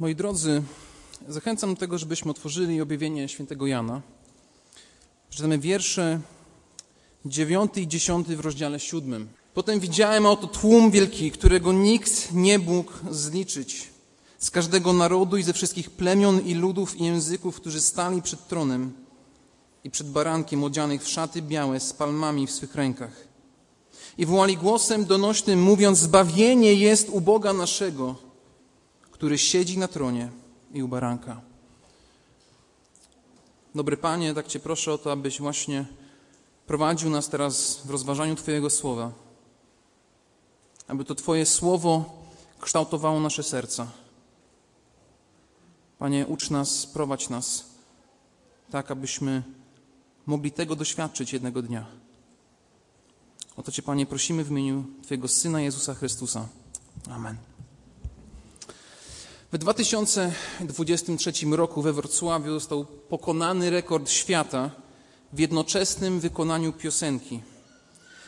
Moi drodzy, zachęcam do tego, żebyśmy otworzyli objawienie świętego Jana. Przeczytamy wiersze 9 i 10 w rozdziale 7. Potem widziałem oto tłum wielki, którego nikt nie mógł zliczyć. Z każdego narodu i ze wszystkich plemion i ludów i języków, którzy stali przed tronem i przed barankiem odzianych w szaty białe z palmami w swych rękach. I wołali głosem donośnym, mówiąc: Zbawienie jest u Boga naszego, który siedzi na tronie i u baranka. Dobry Panie, tak Cię proszę o to, abyś właśnie prowadził nas teraz w rozważaniu Twojego słowa, aby to Twoje słowo kształtowało nasze serca. Panie, ucz nas, prowadź nas, tak abyśmy mogli tego doświadczyć jednego dnia. O to Cię, Panie, prosimy w imieniu Twojego Syna Jezusa Chrystusa. Amen. W 2023 roku we Wrocławiu został pokonany rekord świata w jednoczesnym wykonaniu piosenki.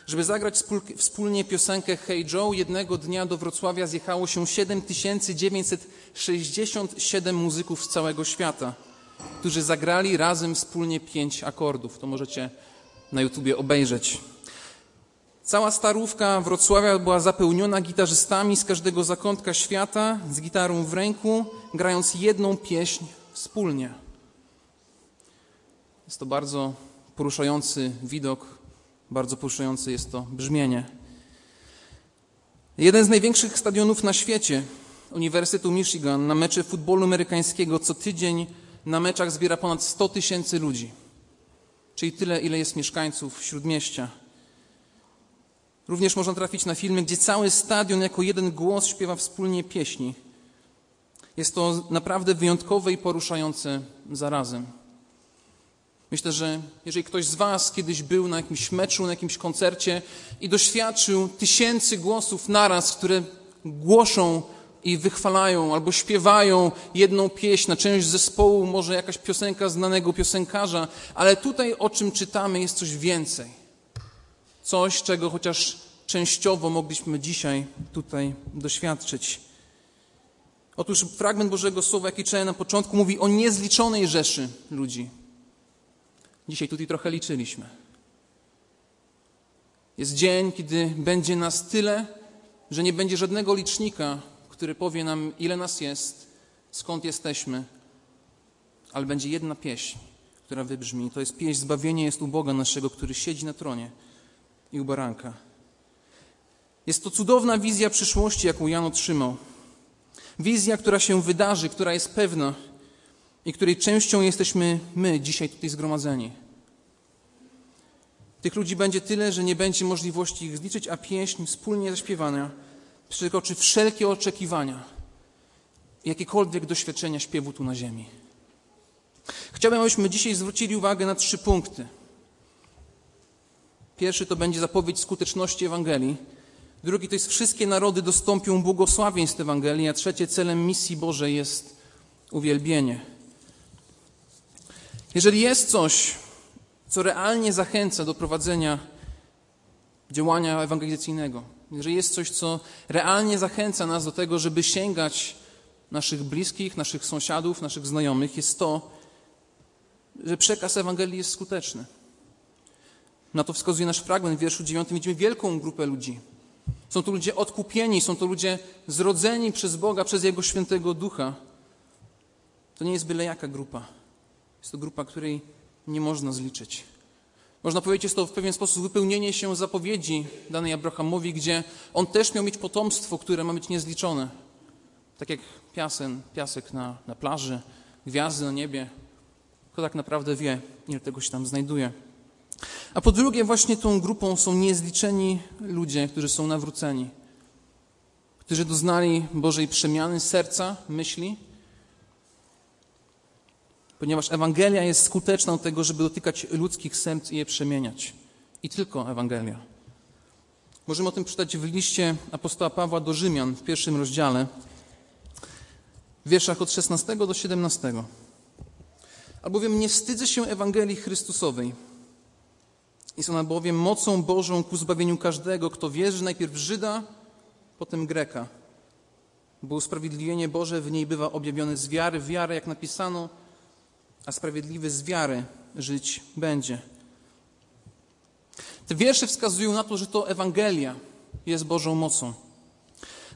Żeby zagrać wspólnie piosenkę Hey Joe, jednego dnia do Wrocławia zjechało się 7967 muzyków z całego świata, którzy zagrali razem wspólnie pięć akordów. To możecie na YouTubie obejrzeć. Cała starówka Wrocławia była zapełniona gitarzystami z każdego zakątka świata, z gitarą w ręku, grając jedną pieśń wspólnie. Jest to bardzo poruszający widok, bardzo poruszające jest to brzmienie. Jeden z największych stadionów na świecie, Uniwersytetu Michigan, na mecze futbolu amerykańskiego co tydzień na meczach zbiera ponad 100 tysięcy ludzi, czyli tyle, ile jest mieszkańców śródmieścia. Również można trafić na filmy, gdzie cały stadion jako jeden głos śpiewa wspólnie pieśni. Jest to naprawdę wyjątkowe i poruszające zarazem. Myślę, że jeżeli ktoś z Was kiedyś był na jakimś meczu, na jakimś koncercie i doświadczył tysięcy głosów naraz, które głoszą i wychwalają albo śpiewają jedną pieśń na część zespołu, może jakaś piosenka znanego piosenkarza, ale tutaj o czym czytamy jest coś więcej. Coś, czego chociaż częściowo mogliśmy dzisiaj tutaj doświadczyć. Otóż fragment Bożego Słowa, jaki czytałem na początku, mówi o niezliczonej rzeszy ludzi. Dzisiaj tutaj trochę liczyliśmy. Jest dzień, kiedy będzie nas tyle, że nie będzie żadnego licznika, który powie nam, ile nas jest, skąd jesteśmy, ale będzie jedna pieśń, która wybrzmi. To jest pieśń Zbawienie jest u Boga naszego, który siedzi na tronie i u baranka. Jest to cudowna wizja przyszłości, jaką Jan otrzymał. Wizja, która się wydarzy, która jest pewna i której częścią jesteśmy my dzisiaj tutaj zgromadzeni. Tych ludzi będzie tyle, że nie będzie możliwości ich zliczyć, a pieśń wspólnie zaśpiewania przekroczy wszelkie oczekiwania, jakiekolwiek doświadczenia śpiewu tu na ziemi. Chciałbym, abyśmy dzisiaj zwrócili uwagę na trzy punkty. Pierwszy to będzie zapowiedź skuteczności Ewangelii. Drugi to jest wszystkie narody dostąpią błogosławieństw Ewangelii, a trzecie celem misji Bożej jest uwielbienie. Jeżeli jest coś, co realnie zachęca do prowadzenia działania ewangelizacyjnego, jeżeli jest coś, co realnie zachęca nas do tego, żeby sięgać naszych bliskich, naszych sąsiadów, naszych znajomych, jest to, że przekaz Ewangelii jest skuteczny. Na to wskazuje nasz fragment w wierszu 9. Widzimy wielką grupę ludzi. Są to ludzie odkupieni, są to ludzie zrodzeni przez Boga, przez Jego świętego ducha. To nie jest byle jaka grupa. Jest to grupa, której nie można zliczyć. Można powiedzieć, jest to w pewien sposób wypełnienie się zapowiedzi danej Abrahamowi, gdzie on też miał mieć potomstwo, które ma być niezliczone. Tak jak piasen, piasek na, na plaży, gwiazdy na niebie. Kto tak naprawdę wie, ile tego się tam znajduje. A po drugie, właśnie tą grupą są niezliczeni ludzie, którzy są nawróceni, którzy doznali Bożej przemiany serca, myśli, ponieważ Ewangelia jest skuteczna do tego, żeby dotykać ludzkich serc i je przemieniać. I tylko Ewangelia. Możemy o tym przeczytać w liście apostoła Pawła do Rzymian w pierwszym rozdziale, w wierszach od 16 do 17. Albowiem nie wstydzę się Ewangelii Chrystusowej. Jest ona bowiem mocą Bożą ku zbawieniu każdego, kto wierzy najpierw Żyda, potem Greka. bo usprawiedliwienie Boże w niej bywa objawione z wiary wiarę, jak napisano, a sprawiedliwy z wiary żyć będzie. Te wiersze wskazują na to, że to Ewangelia jest Bożą mocą.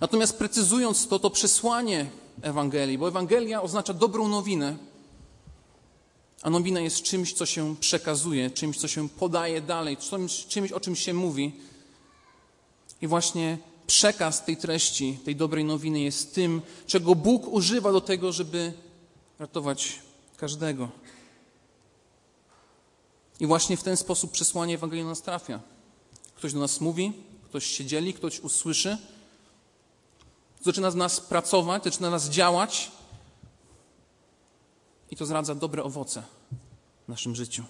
Natomiast precyzując to, to przesłanie Ewangelii, bo Ewangelia oznacza dobrą nowinę, a nowina jest czymś, co się przekazuje, czymś, co się podaje dalej, czymś, czymś o czym się mówi. I właśnie przekaz tej treści, tej dobrej nowiny jest tym, czego Bóg używa do tego, żeby ratować każdego. I właśnie w ten sposób przesłanie Ewangelii nas trafia. Ktoś do nas mówi, ktoś się dzieli, ktoś usłyszy, zaczyna z nas pracować, zaczyna nas działać i to zdradza dobre owoce w naszym życiu.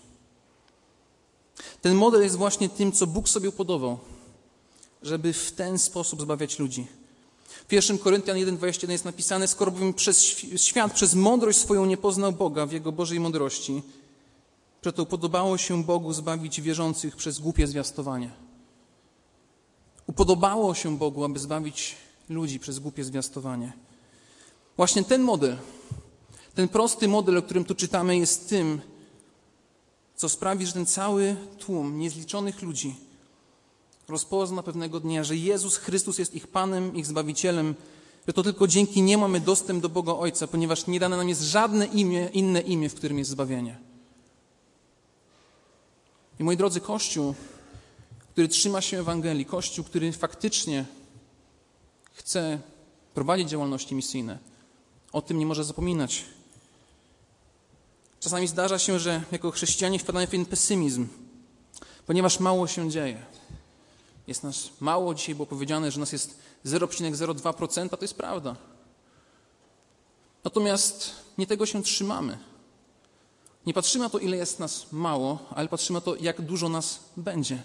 Ten model jest właśnie tym, co Bóg sobie upodobał, żeby w ten sposób zbawiać ludzi. W 1 Koryntian 1,21 jest napisane, skoro bowiem przez świat, przez mądrość swoją nie poznał Boga w Jego Bożej mądrości, Przeto podobało się Bogu zbawić wierzących przez głupie zwiastowanie. Upodobało się Bogu, aby zbawić ludzi przez głupie zwiastowanie. Właśnie ten model, ten prosty model, o którym tu czytamy, jest tym, co sprawi, że ten cały tłum niezliczonych ludzi rozpozna pewnego dnia, że Jezus Chrystus jest ich Panem, ich Zbawicielem, że to tylko dzięki Nie mamy dostęp do Boga Ojca, ponieważ nie dane nam jest żadne imię, inne imię, w którym jest zbawienie. I moi drodzy, Kościół, który trzyma się Ewangelii, Kościół, który faktycznie chce prowadzić działalności misyjne, o tym nie może zapominać. Czasami zdarza się, że jako chrześcijanie wpadamy w pewien pesymizm, ponieważ mało się dzieje. Jest nas mało, dzisiaj było powiedziane, że nas jest 0,02%, to jest prawda. Natomiast nie tego się trzymamy. Nie patrzymy na to, ile jest nas mało, ale patrzymy na to, jak dużo nas będzie.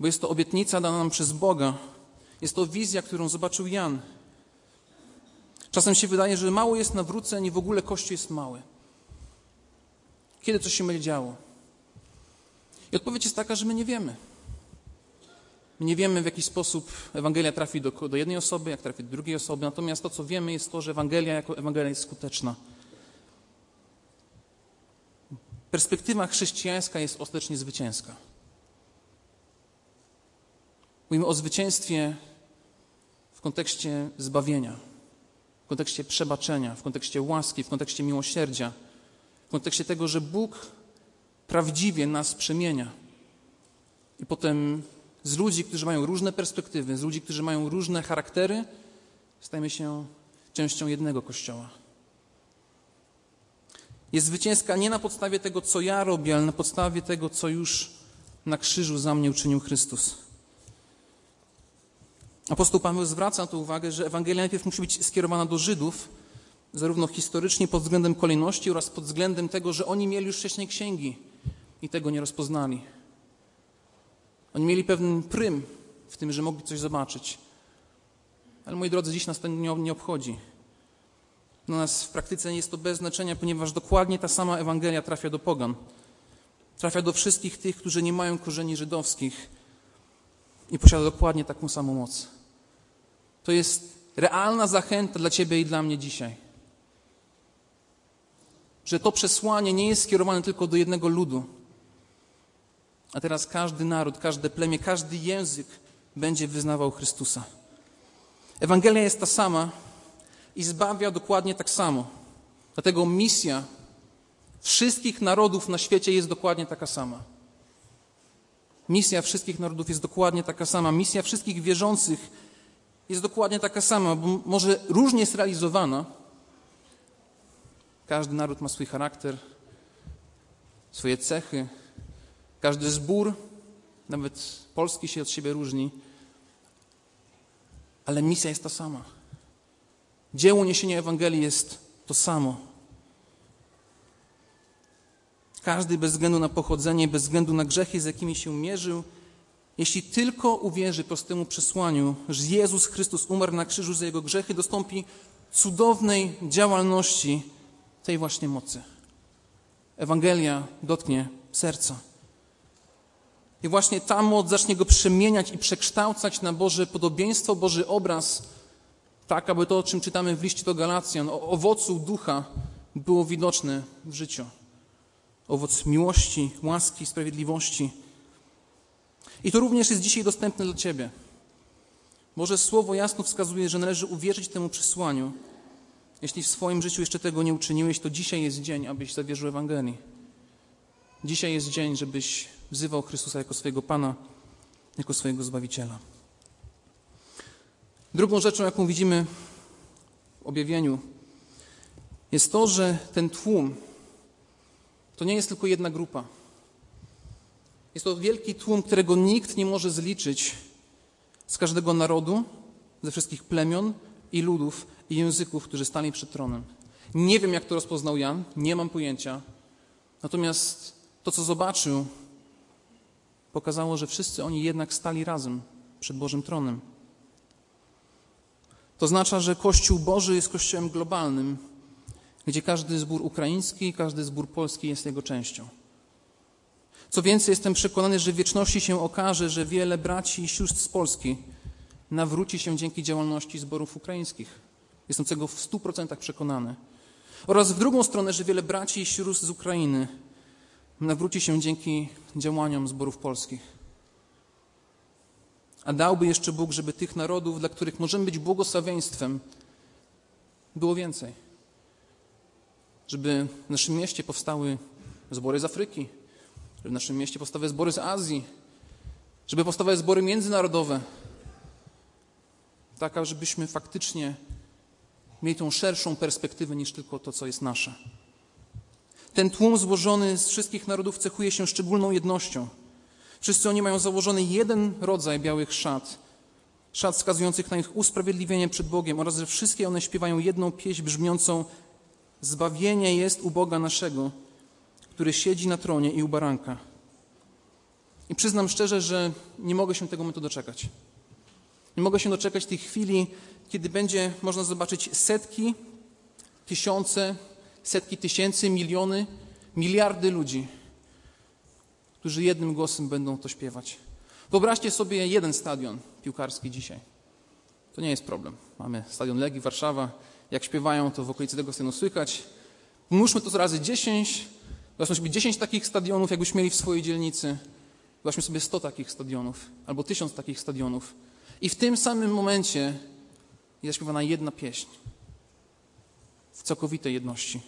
Bo jest to obietnica dana nam przez Boga. Jest to wizja, którą zobaczył Jan. Czasem się wydaje, że mało jest nawróceń i w ogóle Kościół jest mały. Kiedy coś się będzie działo? I odpowiedź jest taka, że my nie wiemy. My nie wiemy, w jaki sposób Ewangelia trafi do, do jednej osoby, jak trafi do drugiej osoby. Natomiast to, co wiemy, jest to, że Ewangelia jako Ewangelia jest skuteczna. perspektywa chrześcijańska jest ostatecznie zwycięska. Mówimy o zwycięstwie w kontekście zbawienia, w kontekście przebaczenia, w kontekście łaski, w kontekście miłosierdzia, kontekście tego, że Bóg prawdziwie nas przemienia. I potem z ludzi, którzy mają różne perspektywy, z ludzi, którzy mają różne charaktery, stajemy się częścią jednego kościoła jest zwycięska nie na podstawie tego, co ja robię, ale na podstawie tego, co już na krzyżu za mnie uczynił Chrystus. Apostoł Paweł zwraca tu uwagę, że Ewangelia najpierw musi być skierowana do Żydów, zarówno historycznie pod względem kolejności oraz pod względem tego, że oni mieli już wcześniej księgi i tego nie rozpoznali. Oni mieli pewien prym w tym, że mogli coś zobaczyć. Ale moi drodzy, dziś nas to nie, nie obchodzi. Dla nas w praktyce jest to bez znaczenia, ponieważ dokładnie ta sama Ewangelia trafia do pogan. Trafia do wszystkich tych, którzy nie mają korzeni żydowskich i posiada dokładnie taką samą moc. To jest realna zachęta dla Ciebie i dla mnie dzisiaj. Że to przesłanie nie jest skierowane tylko do jednego ludu, a teraz każdy naród, każde plemię, każdy język będzie wyznawał Chrystusa. Ewangelia jest ta sama, i zbawia dokładnie tak samo. Dlatego misja wszystkich narodów na świecie jest dokładnie taka sama. Misja wszystkich narodów jest dokładnie taka sama. Misja wszystkich wierzących jest dokładnie taka sama, bo może różnie jest realizowana. Każdy naród ma swój charakter, swoje cechy. Każdy zbór, nawet polski, się od siebie różni. Ale misja jest ta sama. Dzieło niesienia Ewangelii jest to samo. Każdy bez względu na pochodzenie, bez względu na grzechy, z jakimi się mierzył, jeśli tylko uwierzy prostemu przesłaniu, że Jezus Chrystus umarł na krzyżu za jego grzechy, dostąpi cudownej działalności tej właśnie mocy. Ewangelia dotknie serca. I właśnie ta moc zacznie go przemieniać i przekształcać na Boże podobieństwo, Boży obraz, Tak, aby to, o czym czytamy w liście do Galacjan, o owocu ducha było widoczne w życiu. Owoc miłości, łaski, sprawiedliwości. I to również jest dzisiaj dostępne dla Ciebie. Boże Słowo jasno wskazuje, że należy uwierzyć temu przesłaniu. Jeśli w swoim życiu jeszcze tego nie uczyniłeś, to dzisiaj jest dzień, abyś zawierzył Ewangelii. Dzisiaj jest dzień, żebyś wzywał Chrystusa jako swojego Pana, jako swojego Zbawiciela. Drugą rzeczą, jaką widzimy w objawieniu, jest to, że ten tłum to nie jest tylko jedna grupa. Jest to wielki tłum, którego nikt nie może zliczyć z każdego narodu, ze wszystkich plemion i ludów i języków, którzy stali przed tronem. Nie wiem, jak to rozpoznał Jan, nie mam pojęcia. Natomiast to, co zobaczył, pokazało, że wszyscy oni jednak stali razem przed Bożym tronem. To oznacza, że Kościół Boży jest Kościołem globalnym, gdzie każdy zbór ukraiński, każdy zbór polski jest jego częścią. Co więcej, jestem przekonany, że w wieczności się okaże, że wiele braci i sióstr z Polski nawróci się dzięki działalności zborów ukraińskich. Jestem tego w stu procentach przekonany. Oraz w drugą stronę, że wiele braci i sióstr z Ukrainy nawróci się dzięki działaniom zborów polskich. A dałby jeszcze Bóg, żeby tych narodów, dla których możemy być błogosławieństwem, było więcej. Żeby w naszym mieście powstały zbory z Afryki, żeby w naszym mieście powstały zbory z Azji, żeby powstawały zbory międzynarodowe, taka, żebyśmy faktycznie mieli tą szerszą perspektywę niż tylko to, co jest nasze. Ten tłum złożony z wszystkich narodów cechuje się szczególną jednością. Wszyscy oni mają założony jeden rodzaj białych szat, szat wskazujących na ich usprawiedliwienie przed Bogiem oraz że wszystkie one śpiewają jedną pieśń brzmiącą Zbawienie jest u Boga naszego, który siedzi na tronie i u baranka. I przyznam szczerze, że nie mogę się tego momentu doczekać. Nie mogę się doczekać tej chwili, kiedy będzie można zobaczyć setki, tysiące, setki tysięcy, miliony, miliardy ludzi, którzy jednym głosem będą to śpiewać. Wyobraźcie sobie jeden stadion piłkarski dzisiaj. To nie jest problem. Mamy stadion Legii Warszawa. Jak śpiewają, to w okolicy tego stadionu słychać. Pomnóżmy to razy 10. Zobaczmy sobie 10 takich stadionów, jakbyśmy mieli w swojej dzielnicy. Zobaczmy sobie 100 takich stadionów albo 1000 takich stadionów. I w tym samym momencie jest zaśpiewana jedna pieśń w całkowitej jedności.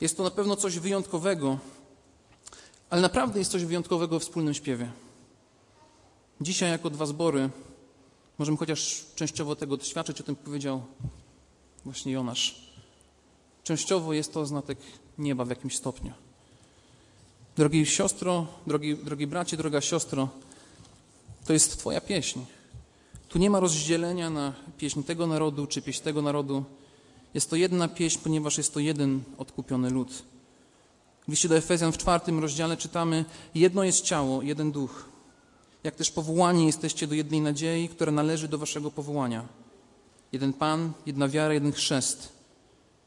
Jest to na pewno coś wyjątkowego, ale naprawdę jest coś wyjątkowego w wspólnym śpiewie. Dzisiaj, jako dwa zbory, możemy chociaż częściowo tego doświadczyć, o tym powiedział właśnie Jonasz. Częściowo jest to znatek nieba w jakimś stopniu. Drogi siostro, drogi, drogi bracie, droga siostro, to jest Twoja pieśń. Tu nie ma rozdzielenia na pieśń tego narodu czy pieśń tego narodu. Jest to jedna pieśń, ponieważ jest to jeden odkupiony lud. W liście do Efezjan w czwartym rozdziale czytamy: Jedno jest ciało, jeden duch. Jak też powołani jesteście do jednej nadziei, która należy do waszego powołania. Jeden Pan, jedna wiara, jeden chrzest.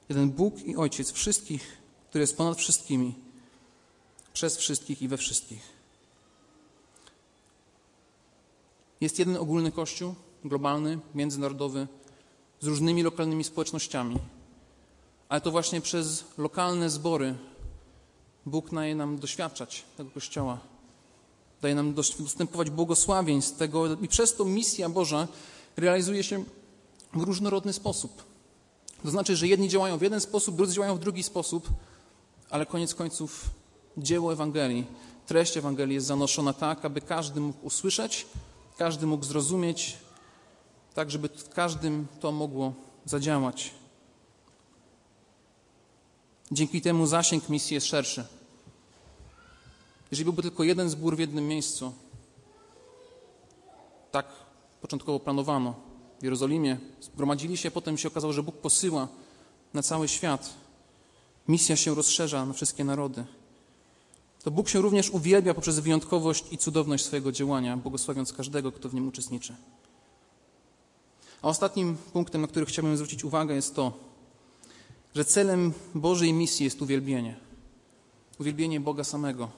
Jeden Bóg i Ojciec wszystkich, który jest ponad wszystkimi, przez wszystkich i we wszystkich. Jest jeden ogólny Kościół, globalny, międzynarodowy, z różnymi lokalnymi społecznościami. Ale to właśnie przez lokalne zbory Bóg daje nam doświadczać tego Kościoła. Daje nam dostępować błogosławień z tego i przez to misja Boża realizuje się w różnorodny sposób. To znaczy, że jedni działają w jeden sposób, drudzy działają w drugi sposób, ale koniec końców dzieło Ewangelii, treść Ewangelii jest zanoszona tak, aby każdy mógł usłyszeć, każdy mógł zrozumieć, tak żeby w każdym to mogło zadziałać. Dzięki temu zasięg misji jest szerszy. Jeżeli byłby tylko jeden zbór w jednym miejscu, tak początkowo planowano w Jerozolimie, zgromadzili się, potem się okazało, że Bóg posyła na cały świat. Misja się rozszerza na wszystkie narody. To Bóg się również uwielbia poprzez wyjątkowość i cudowność swojego działania, błogosławiąc każdego, kto w nim uczestniczy. A ostatnim punktem, na który chciałbym zwrócić uwagę, jest to, że celem Bożej misji jest uwielbienie. Uwielbienie Boga samego.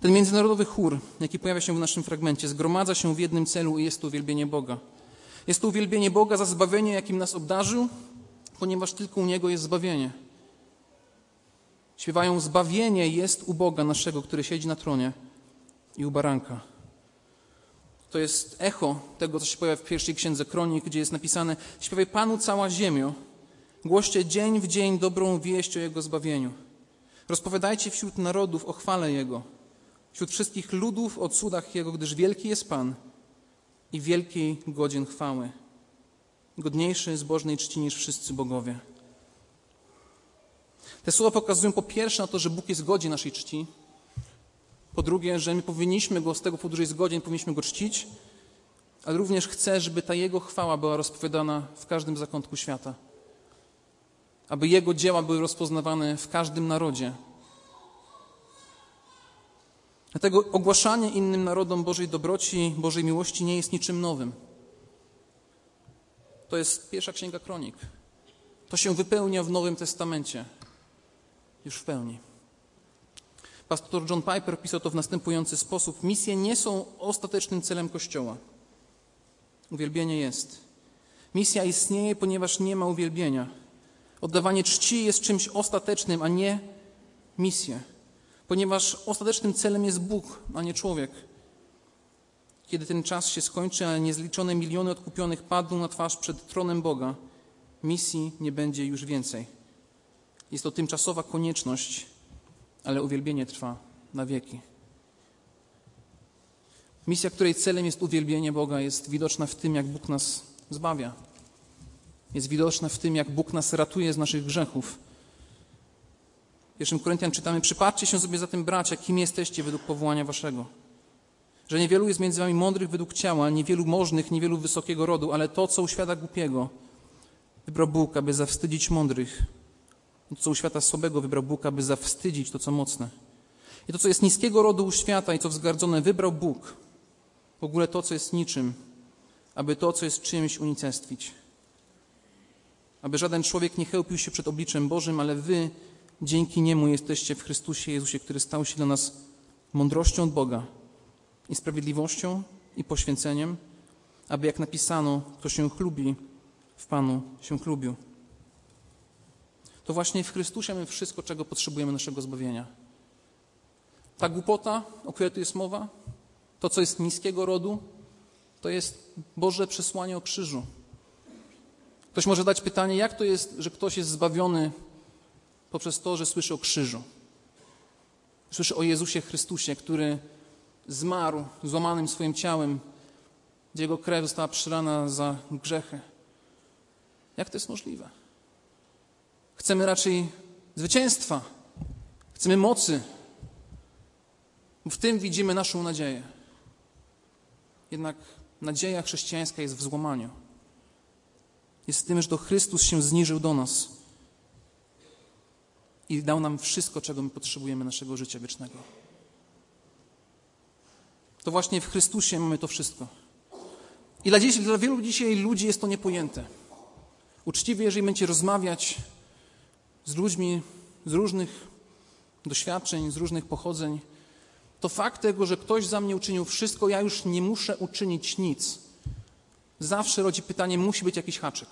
Ten międzynarodowy chór, jaki pojawia się w naszym fragmencie, zgromadza się w jednym celu i jest to uwielbienie Boga. Jest to uwielbienie Boga za zbawienie, jakim nas obdarzył, ponieważ tylko u Niego jest zbawienie. Śpiewają: Zbawienie jest u Boga naszego, który siedzi na tronie i u baranka. To jest echo tego, co się pojawia w pierwszej księdze kronik, gdzie jest napisane: Śpiewaj Panu cała ziemio, głoście dzień w dzień dobrą wieść o Jego zbawieniu. Rozpowiadajcie wśród narodów o chwale Jego, wśród wszystkich ludów o cudach Jego, gdyż wielki jest Pan i wielkiej godzin chwały. Godniejszy zbożnej czci niż wszyscy bogowie. Te słowa pokazują po pierwsze na to, że Bóg jest godzien naszej czci, po drugie, że my powinniśmy Go z tego powodu, że jest godzien, powinniśmy Go czcić, ale również chce, żeby ta Jego chwała była rozpowiadana w każdym zakątku świata. Aby Jego dzieła były rozpoznawane w każdym narodzie. Dlatego ogłaszanie innym narodom Bożej dobroci, Bożej miłości nie jest niczym nowym. To jest pierwsza księga kronik. To się wypełnia w Nowym Testamencie. Już w pełni. Pastor John Piper pisał to w następujący sposób: Misje nie są ostatecznym celem Kościoła. Uwielbienie jest. Misja istnieje, ponieważ nie ma uwielbienia. Oddawanie czci jest czymś ostatecznym, a nie misję, ponieważ ostatecznym celem jest Bóg, a nie człowiek. Kiedy ten czas się skończy, a niezliczone miliony odkupionych padną na twarz przed tronem Boga, misji nie będzie już więcej. Jest to tymczasowa konieczność, ale uwielbienie trwa na wieki. Misja, której celem jest uwielbienie Boga, jest widoczna w tym, jak Bóg nas zbawia. Jest widoczna w tym, jak Bóg nas ratuje z naszych grzechów. W pierwszym Koryntian czytamy: Przypatrzcie się sobie zatem, bracia, kim jesteście według powołania waszego. Że niewielu jest między wami mądrych według ciała, niewielu możnych, niewielu wysokiego rodu, ale to, co u świata głupiego, wybrał Bóg, aby zawstydzić mądrych co u świata słabego wybrał Bóg, aby zawstydzić to, co mocne. I to, co jest niskiego rodu u świata i co wzgardzone, wybrał Bóg. W ogóle to, co jest niczym, aby to, co jest czymś, unicestwić. Aby żaden człowiek nie chełpił się przed obliczem Bożym, ale wy dzięki Niemu jesteście w Chrystusie Jezusie, który stał się dla nas mądrością od Boga i sprawiedliwością i poświęceniem, aby jak napisano, kto się chlubi, w Panu się chlubił to właśnie w Chrystusie mamy wszystko, czego potrzebujemy naszego zbawienia. Ta głupota, o której tu jest mowa, to, co jest niskiego rodu, to jest Boże przesłanie o krzyżu. Ktoś może dać pytanie, jak to jest, że ktoś jest zbawiony poprzez to, że słyszy o krzyżu. Słyszy o Jezusie Chrystusie, który zmarł złamanym swoim ciałem, gdzie jego krew została przylana za grzechy. Jak to jest możliwe? Chcemy raczej zwycięstwa. Chcemy mocy. W tym widzimy naszą nadzieję. Jednak nadzieja chrześcijańska jest w złamaniu. Jest w tym, że to Chrystus się zniżył do nas i dał nam wszystko, czego my potrzebujemy naszego życia wiecznego. To właśnie w Chrystusie mamy to wszystko. I dla, dziś, dla wielu dzisiaj ludzi jest to niepojęte. Uczciwie, jeżeli będziecie rozmawiać z ludźmi z różnych doświadczeń, z różnych pochodzeń, to fakt tego, że ktoś za mnie uczynił wszystko, ja już nie muszę uczynić nic. Zawsze rodzi pytanie, musi być jakiś haczyk.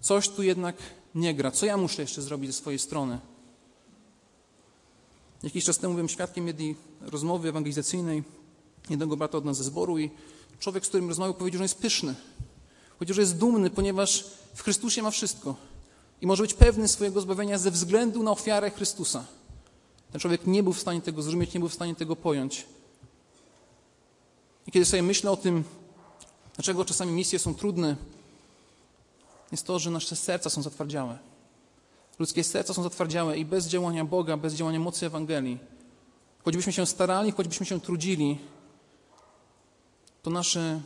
Coś tu jednak nie gra. Co ja muszę jeszcze zrobić ze swojej strony? Jakiś czas temu byłem świadkiem jednej rozmowy ewangelizacyjnej jednego brata od nas ze zboru i człowiek, z którym rozmawiał, powiedział, że jest pyszny. Powiedział, że jest dumny, ponieważ w Chrystusie ma wszystko i może być pewny swojego zbawienia ze względu na ofiarę Chrystusa. Ten człowiek nie był w stanie tego zrozumieć, nie był w stanie tego pojąć. I kiedy sobie myślę o tym, dlaczego czasami misje są trudne, jest to, że nasze serca są zatwardziałe. Ludzkie serca są zatwardziałe i bez działania Boga, bez działania mocy Ewangelii, choćbyśmy się starali, choćbyśmy się trudzili, to nasze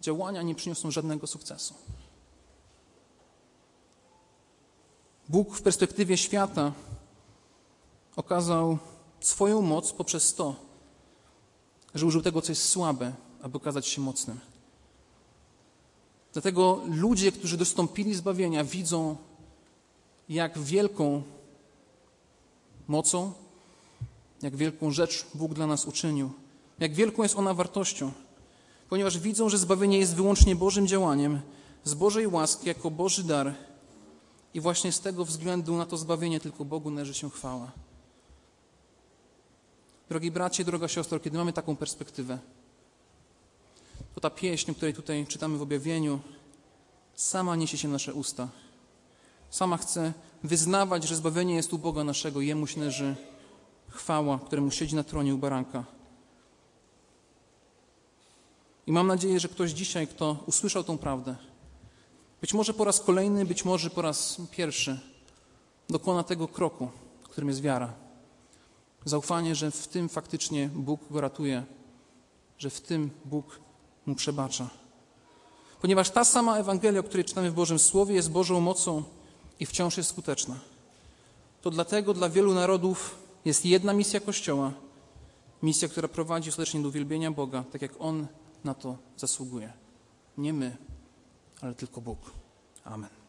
działania nie przyniosą żadnego sukcesu. Bóg w perspektywie świata okazał swoją moc poprzez to, że użył tego, co jest słabe, aby okazać się mocnym. Dlatego ludzie, którzy dostąpili zbawienia, widzą, jak wielką mocą, jak wielką rzecz Bóg dla nas uczynił, jak wielką jest ona wartością. ponieważ widzą, że zbawienie jest wyłącznie Bożym działaniem, z Bożej łaski, jako Boży dar. I właśnie z tego względu na to zbawienie tylko Bogu należy się chwała. Drogi bracie, droga siostro, kiedy mamy taką perspektywę, to ta pieśń, której tutaj czytamy w objawieniu, sama niesie się nasze usta. Sama chce wyznawać, że zbawienie jest u Boga naszego, Jemu się należy chwała, któremu siedzi na tronie u baranka. I mam nadzieję, że ktoś dzisiaj, kto usłyszał tą prawdę, być może po raz kolejny, być może po raz pierwszy, dokona tego kroku, którym jest wiara. Zaufanie, że w tym faktycznie Bóg go ratuje, że w tym Bóg mu przebacza. Ponieważ ta sama Ewangelia, o której czytamy w Bożym Słowie, jest Bożą mocą i wciąż jest skuteczna. To dlatego dla wielu narodów jest jedna misja Kościoła, misja, która prowadzi ostatecznie do uwielbienia Boga, tak jak On na to zasługuje. Nie my, ale tylko Bóg. Amen.